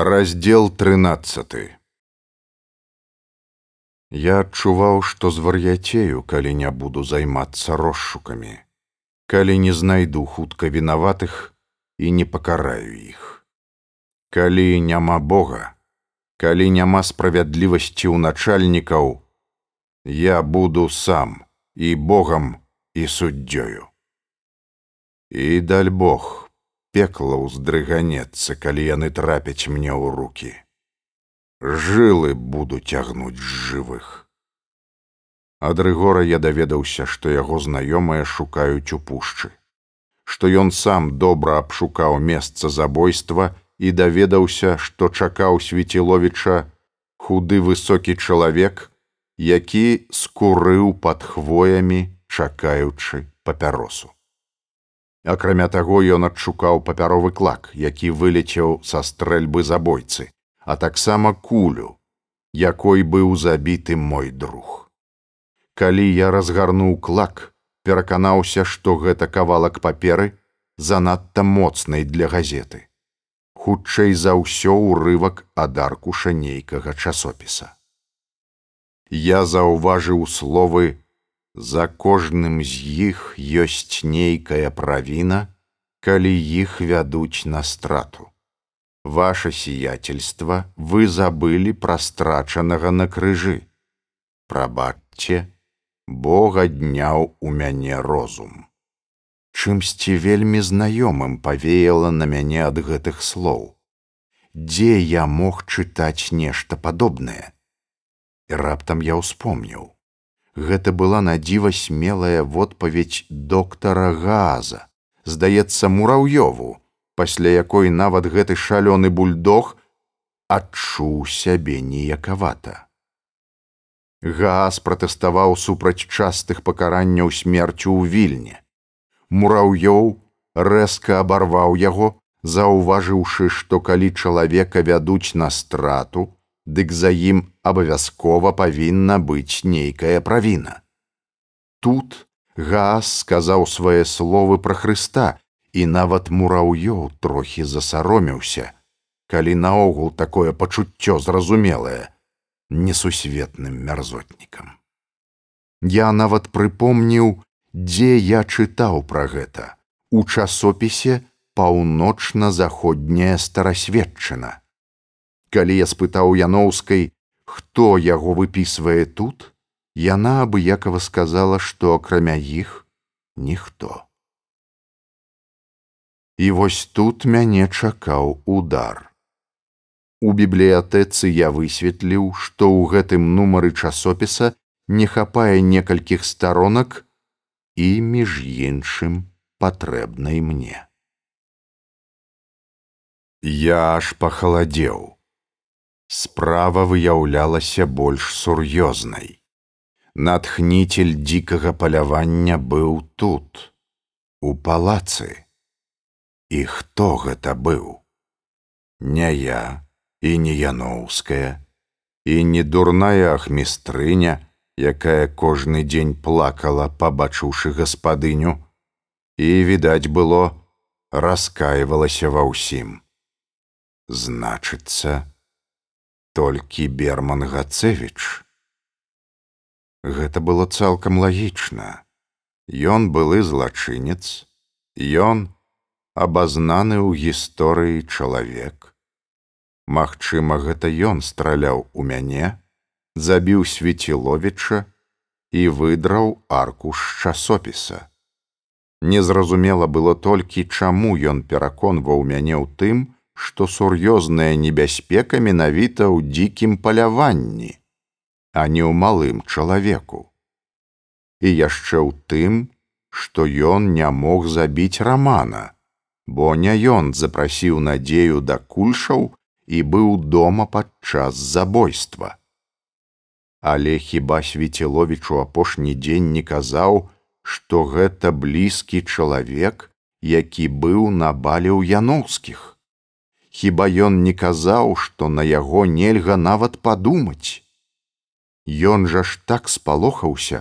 Раздел 13 Я адчуваў, што звар'яцею, калі не буду займацца розшукамі, калі не знайду хутка вінаватых і не пакараю іх. Калі няма Бога, калі няма справядлівасці ў начальнікаў, я буду сам і Богам і суддзёю. І даль Бог пекла ўздрыганецца, калі яны трапяць мне ў руки жылы буду цягнуць з жывых. Ад рыгора я даведаўся, што яго знаёмыя шукаюць у пушчы, што ён сам добра абшукаў месца забойства і даведаўся, што чакаў свеціловіча худы высокі чалавек, які скурыў пад хвоямі, чакаючы папяросу. Акрамя таго ён адшукаў папяровы клак, які вылецеў са стрэльбы забойцы а таксама кулю, якой быў забіты мой друг. Калі я разгарнуў клак, пераканаўся, што гэта кавалак паперы занадта моцнай для газеты. Хутчэй за ўсё ўрывак ад аркуша нейкага часопіса. Я заўважыў словы: За кожным з іх ёсць нейкая правіна, калі іх вядуць на страту. Ваше сиятельство вы забыли пра страчанага на крыжы. Прабачце бога дняў у мяне розум. Чымсьці вельмі знаёмым павеяла на мяне ад гэтых слоў. Дзе я мог чытаць нешта падобнае? І раптам я ўспомніў гэта была надзіва смелая водпаведь доктара газа здаецца мураўёву пасля якой нават гэты шалёны бульдог адчуў сябе ніякавата. Гаас пратэставаў супраць частых пакаранняў смерцю ў вільні. Мураўёў рэзка абарваў яго, заўважыўшы, што калі чалавека вядуць на страту, дык за ім абавязкова павінна быць нейкая правіна. Тут Гаас сказаў свае словы пра Хрыста, і нават мураўёў трохі засаромеўся, калі наогул такое пачуццё зразумелае несусветным мярзотнікам. Я нават прыпомніў, дзе я чытаў пра гэта у часопісе паўночна-заходняя старасведчына. Калі я спытаў яноўскай, хто яго выпісвае тут, яна абыякава сказала, што акрамя іх ніхто. І вось тут мяне чакаў удар. У бібліятэцы я высветліў, што ў гэтым нумары часопіса не хапае некалькіх старонак і між іншым патрэбнай мне. Я аж пахаладзеў. Справа выяўлялася больш сур'ёзнай. Натхніцель дзікага палявання быў тут, у палацы. І хто гэта быў? Не я і не яноўская, і не дурная ахмістрыня, якая кожны дзень плакала, пабачыўшы гаспадыню, і, відаць было, раскаивалася ва ўсім. Значыцца, толькі Берман Гацевіч. Гэта было цалкам лагічна. Ён былы злачынец, ён, абазнаны ў гісторыі чалавек. Магчыма, гэта ён страляў у мяне, забіў свеціловіча і выдраў аркуш часопіса. Незразумела было толькі, чаму ён пераконваў мяне ў тым, што сур'ёзная небяспека менавіта ў дзікім паляванні, а не ў малым чалавеку. І яшчэ ў тым, што ён не мог забіць рамана бо не ён запрасіў надзею да кульшаў і быў дома падчас забойства. Але хіба свеціловічу апошні дзень не казаў, што гэта блізкі чалавек, які быў на бале ў яноўскіх. Хіба ён не казаў, што на яго нельга нават падумаць. Ён жа ж так спалохаўся,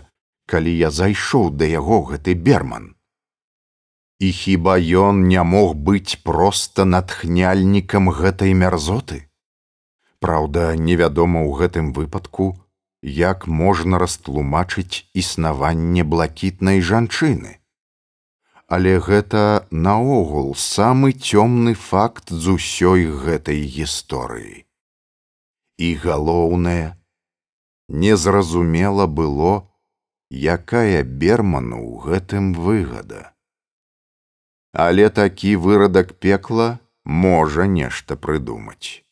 калі я зайшоў да яго гэты берман. І хіба ён не мог быць проста натхняльнікам гэтай мярзоты? Праўда, невядома ў гэтым выпадку, як можна растлумачыць існаванне блакітнай жанчыны. Але гэта наогул самы цёмны факт з усёй гэтай гісторыі. І галоўнае, незразумела было, якая берману ў гэтым выгада. Але такі вырадак пекла можа нешта прыдумаць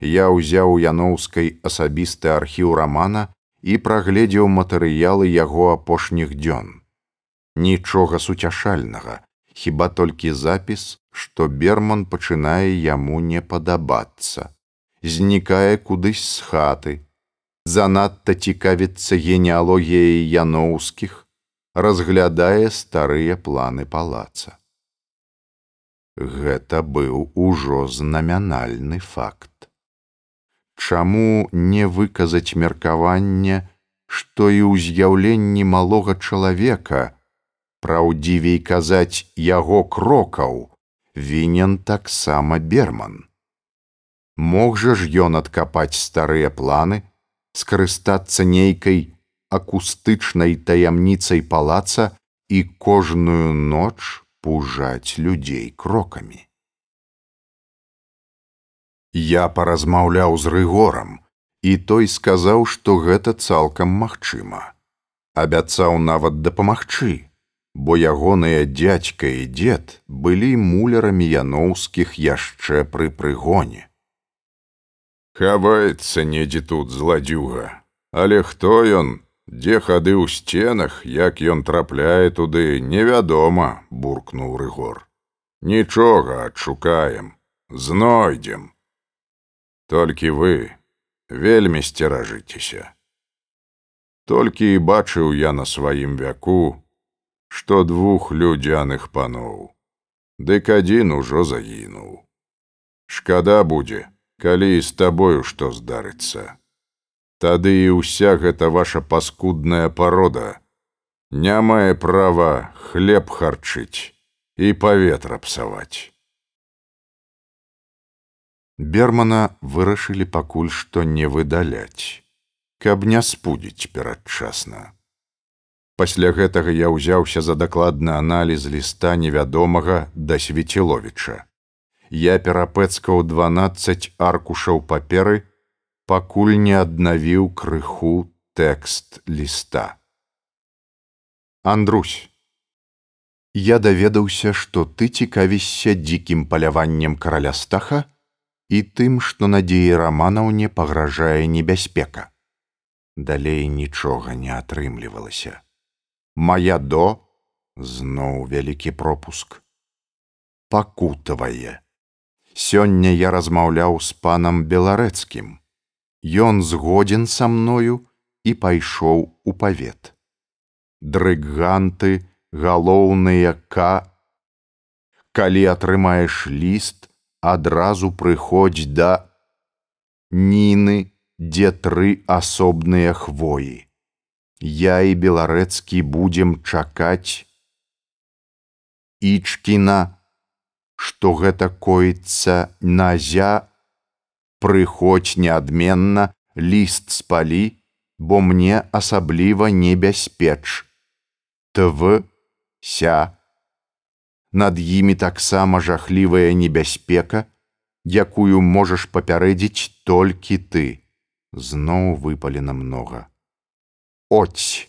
я ўзяў яноўскай асабісты архіў рамана і прагледзеў матэрыялы яго апошніх дзён. Нічога суцяшальнага, хіба толькі запіс, што берман пачынае яму не падабацца, знікае кудысь з хаты, занадта цікавіцца генеалогіяй яноўскіх, разглядае старыя планы палаца. Гэта быў ужо знамянальны факт. Чаму не выказаць меркаванне, што і ў з'яўленні малога чалавека, праўдзівей казаць яго крокаў, вінен таксама берман. Мог жа ж ён адкапаць старыя планы, скарыстацца нейкай акустычнай таямніцай палаца і кожную ноч пужаць людзей крокамі. Я паразмаўляў з рыгорам, і той сказаў, што гэта цалкам магчыма. Абяцаў нават дапамагчы, бо ягоныя дзядзька і дзед былі мулярамі яноўскіх яшчэ пры прыгоне. Хаваецца недзе тут зладзюга, але хто ён, дзе хады ў сценах, як ён трапляе туды, невядома, буркнуў рыгор. Нічога адшукаем, знойдзем толькі вы вельмі сцеражыцеся толькі і бачыў я на сваім вяку што двух людзяных паноў дык адзін ужо загінуў шкада будзе калі з табою што здарыцца. Тады і ўся гэта ваша паскудная парода не мае права хлеб харчыць і паветра псаваць. Бермана вырашылі пакуль што не выдаляць, каб не спудзіць перадчасна. Пасля гэтага я ўзяўся за дакладны аналіз ліста невядомага да свеціловіча. Я перапэцкаў 12 аркушаў паперы, пакуль не аднавіў крыху тэкст ліста. Андрусь, я даведаўся, што ты цікавішся дзікім паляваннем караля стаха, і тым, што надзеі раманаўне пагражае небяспека. Далей нічога не атрымлівалася. Мая до зноў вялікі пропуск. Пакутавае. Сёння я размаўляў з панам беларэцкім. Ён згодзін са мною і пайшоў у павет. Дрыганты, галоўныя к. Калі атрымаеш ліст, адразу прыходзь да ніны, дзе тры асобныя хвоі. Я і беларэцкі будзем чакаць Ічкіна, што гэта коіцца назя, прыходзь неадменна, ліст спалі, бо мне асабліва небяспеч. Тв. Ся. Над імі таксама жахлівая небяспека, якую можаш папярэдзіць толькі ты зноў выпалена многа Оць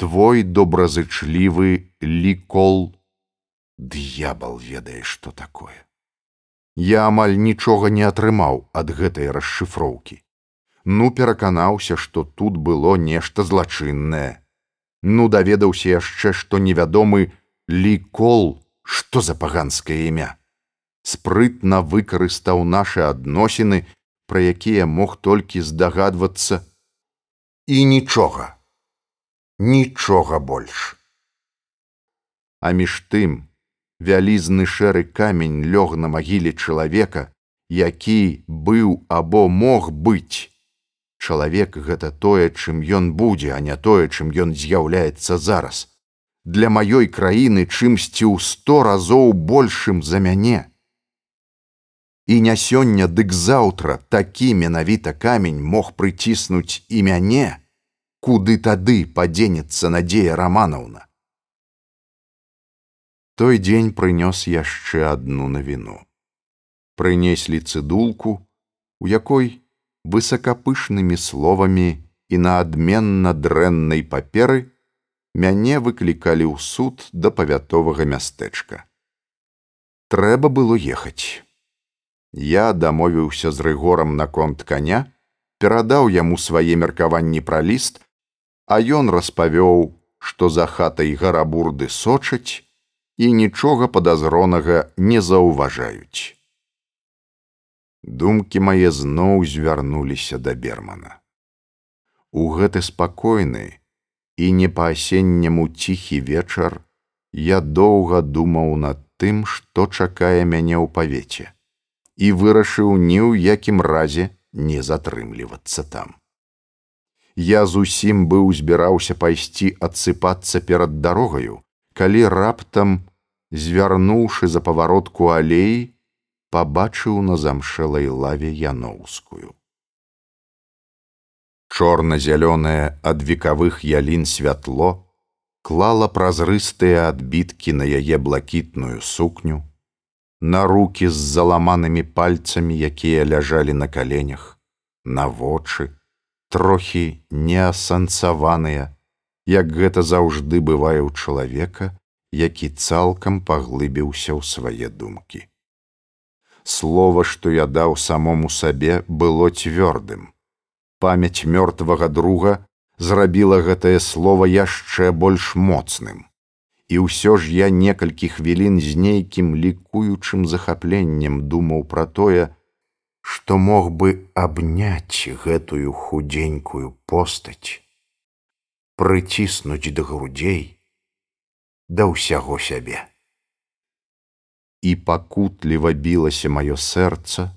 твой добразычлівы лікол. Д'ябал ведае што такое. Я амаль нічога не атрымаў ад гэтай расшыфроўкі. Ну пераканаўся што тут было нешта злачыннае. Ну даведаўся яшчэ што невядомы лікол. Что за паганскае імя? Спрытна выкарыстаў нашы адносіны пра якія мог толькі здагадвацца і нічога. Нічога больш. А між тым вялізны шэры камень лёг на магіле чалавека які быў або мог быць. Чалавек гэта тое чым ён будзе а не тое чым ён з'яўляецца зараз. Для маёй краіны чымсьці ў сто разоў большым за мяне. І не сёння дык заўтра такі менавіта камень мог прыціснуць і мяне, куды тады падзенецца надзея раманаўна. Той дзень прынёс яшчэ адну навіну. Прынеслі цыдулку, у якой высакапышнымі словамі і на адменна дрэннай паперы мяне выклікалі ў суд да павятовага мястэчка. Трэба было ехаць. Я дамовіўся з рыгорам наконт каня, перадаў яму свае меркаванні пра ліст, а ён распавёў, што за хатай гарабурды сочаць і нічога падазронага не заўважаюць. Думкі мае зноў звярнуліся да бермана. У гэты спакойны і не па-асенняму ціхі вечар я доўга думаў над тым, што чакае мяне ў павеце і вырашыў ні ў якім разе не затрымлівацца там. Я зусім быў збіраўся пайсці адсыпацца перад дарогаю, калі раптам, звярнуўшы за паваротку алеі, пабачыў на замшэлай лаве яноўскую. Чорна-зялёнае ад векавых ялін святло клала празрыстыя адбіткі на яе блакітную сукню, на руки з заламанымі пальцамі, якія ляжалі на каленях, на вочы, трохі неасэнсаваныя, як гэта заўжды бывае ў чалавека, які цалкам паглыбіўся ў свае думкі слова, што я даў самому сабе, было цвёрдым. Памяць мёртвага друга зрабіла гэтае слово яшчэ больш моцным. І ўсё ж я некалькі хвілін з нейкім лікуючым захапленнем думаў пра тое, што мог бы абняць гэтую худзенькую постаць, прыціснуць да грудзей да ўсяго сябе і пакутліва білася маё сэрца,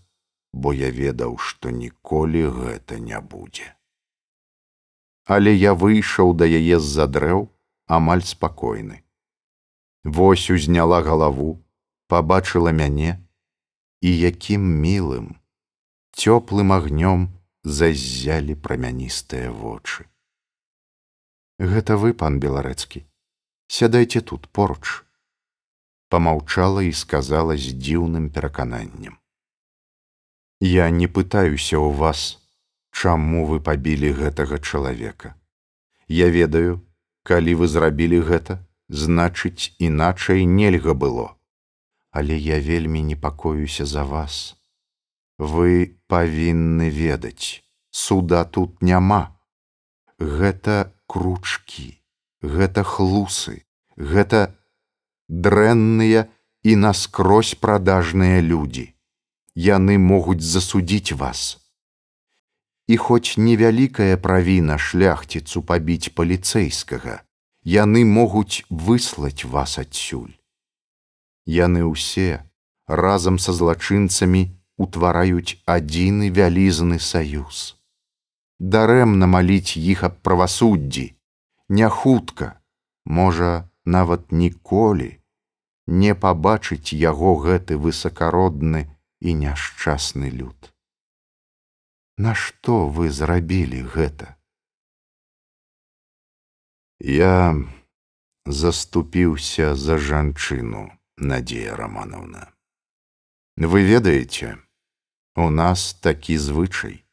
бо я ведаў, што ніколі гэта не будзе. Але я выйшаў да яе з-за дрэў амаль спакойны. Вось узняла галаву, пабачыла мяне і якім мілым, цёплым агнём заззялі прамяністыя вочы. Гэта вы, пан беларэцкі, сядайце тут поруч помаўчала і сказала з дзіўным перакананнем я не пытаюся ў вас чаму вы пабілі гэтага чалавека я ведаю калі вы зрабілі гэта значыць іначай нельга было але я вельмі непакоюся за вас вы павінны ведаць суда тут няма гэта кручкі гэта хлусы гэта дрэнныя і наскрозь прадажныя людзі. Яны могуць засудзіць вас. І хоць невялікая правіна шляхціцу пабіць паліцэйскага, яны могуць выслаць вас адсюль. Яны ўсе разам са злачынцамі утвараюць адзіны вялізны саюз. Дарэмна маліць іх аб правасуддзі, не хутка, можа, нават ніколі не пабачыць яго гэты высакародны і няшчасны люд. Нашто вы зрабілі гэта? Я заступіўся за жанчыну Надзея Рамановна. Вы ведаеце, у нас такі звычай.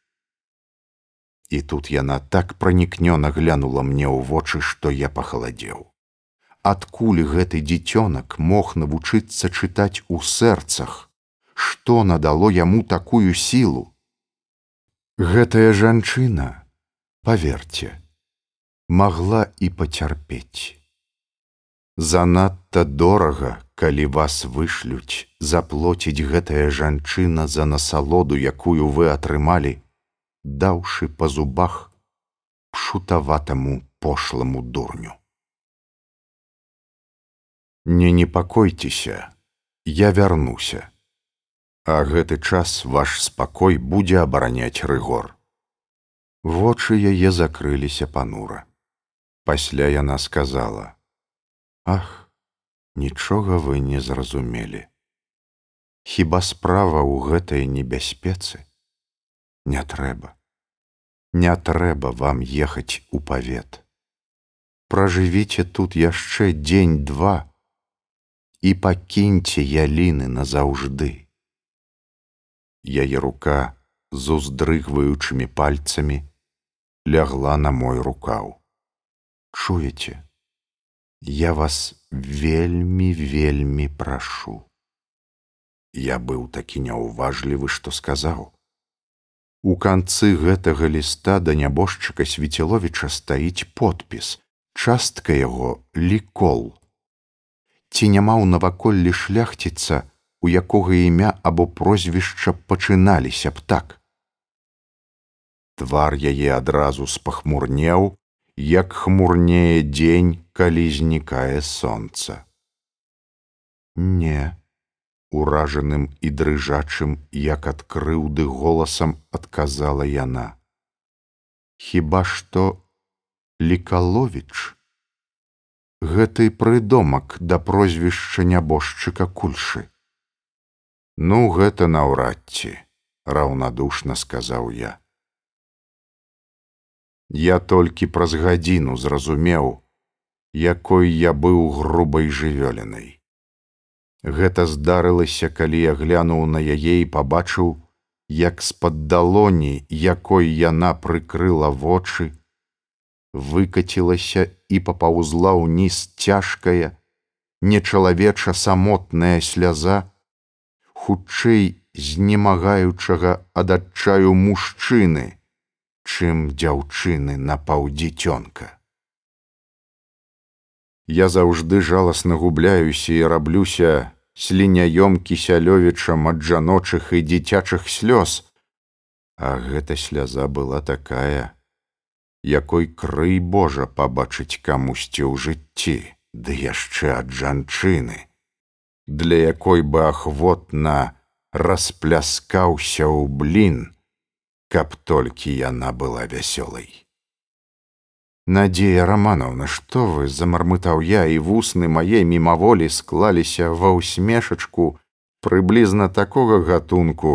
І тут яна так пранікнёна глянула мне ў вочы, што я пахаладзеў адкуль гэты дзіцёнак мог навучыцца чытаць у сэрцах, што надало яму такую сілу. Гэтая жанчына, паверце, магла і пацярпець. Занадта дорага, калі вас вышлюць, заплоціць гэтая жанчына за насалоду, якую вы атрымалі, даўшы па зубах пшутаватаму пошламу дурню. Не непакойцеся, я вярнуся. А гэты час ваш спакой будзе абараняць рыгор. Вочы яе закрыліся панура. Пасля яна сказала: « Ах, нічога вы не зразумелі. Хіба справа ў гэтай небяспецы? Не трэба. Не трэба вам ехаць у павет. Пражывіце тут яшчэ дзень-два і пакіньце яліны назаўжды. Яе рука з уздрыгваючымі пальцамі лягла на мой рукаў. Чуеце, я вас вельмі вельмі прашу. Я быў такі няўважлівы, што сказаў. У канцы гэтага ліста да нябожчыка свецеловіча стаіць подпіс, частка яго лікол. Ці няма ў наваколлі шляхціца, у якога імя або прозвішча пачыналіся б так. Твар яе адразу спахмурнеў, як хмурнее дзень, калі знікае сонца. Не уражаным і дрыжачым, як ад крыўды голасам адказала яна. Хіба што лікаловіч гэты прыдомак да прозвішча нябожчыка кульшы. Ну гэта наўрад ці раўнадушна сказаў я. Я толькі праз гадзіну зразумеў, якой я быў грубай жывёлінай. Гэта здарылася, калі я глянуў на яе і пабачыў, як з-пад далоні, якой яна прыкрыла вочы, выкацілася і папаўзла ўніз цяжкая, нечалавеча самотная сляза, хутчэй знемагаючага ад адчаю мужчыны, чым дзяўчыны на паўдзіцёнка. Я заўжды жаласна губляюся і раблюся, сліняём кісялёвічам ад жаночых і дзіцячых слёз, А гэта сляза была такая, якой крый Божа пабачыць камусьці ў жыцці, ды яшчэ ад жанчыны, для якой бы ахвотна распляскаўся ў блін, каб толькі яна была вясёлай. Надзея романовна что вы замармытаў я і вусны мае мімаволі склаліся ва ўсмешачку прыблізна такога гатунку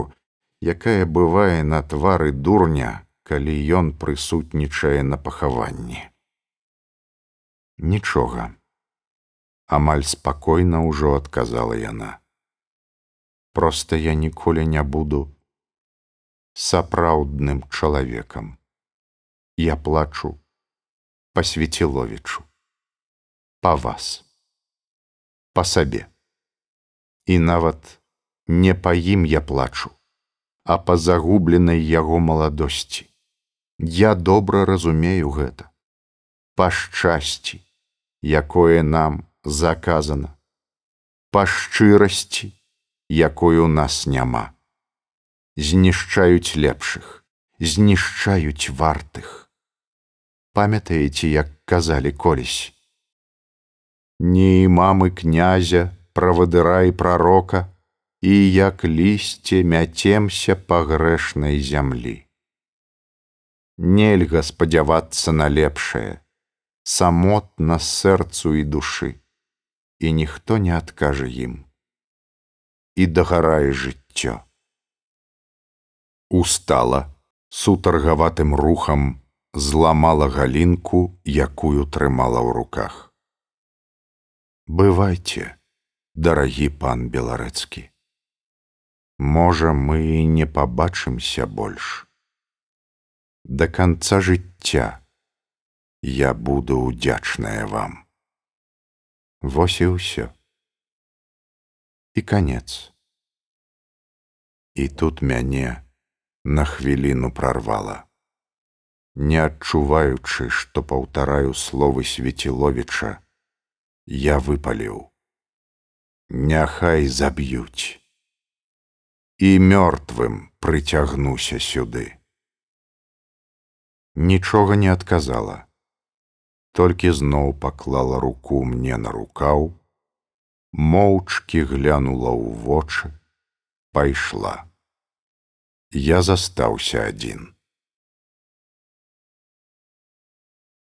якая бывае на твары дурня калі ён прысутнічае на пахаванні. Нічога. Амаль спакойна ўжо адказала яна. Просто я ніколі не буду сапраўдным чалавекам. Я плачу па свецеловічу па вас па сабе. І нават не па ім я плачу а па загубленай яго маладосці. Я добра разумею гэта. Па шчасці якое нам заказана. Па шчырасці якой у нас няма знішчаюць лепшых знішчаюць вартых памятаеце, як казалі колісь. Ні мамы князя, правадыра і прарока, і як лісце мяцемся па грэшнай зямлі. Нельга спадзявацца на лепшае, самотна сэрцу і душы, і ніхто не адкажа ім. І дагарае жыццё. Устала сутаргаватым рухам зламала галінку, якую трымала ў руках. Бывайце, дарагі пан беларэцкі. Можа, мы не пабачымся больш. Да канца жыцця я буду удзячная вам. Вось і ўсё. І канец. І тут мяне на хвіліну прарвала не адчуваючы, што паўтараю словы свецеловіча, я выпаліў: Няхай заб'юць. І мёртвым прыцягнуся сюды. Нічога не адказала, толькі зноў паклала руку мне на рукаў, моўчкі глянула ў вочы, пайшла. Я застаўся адзін.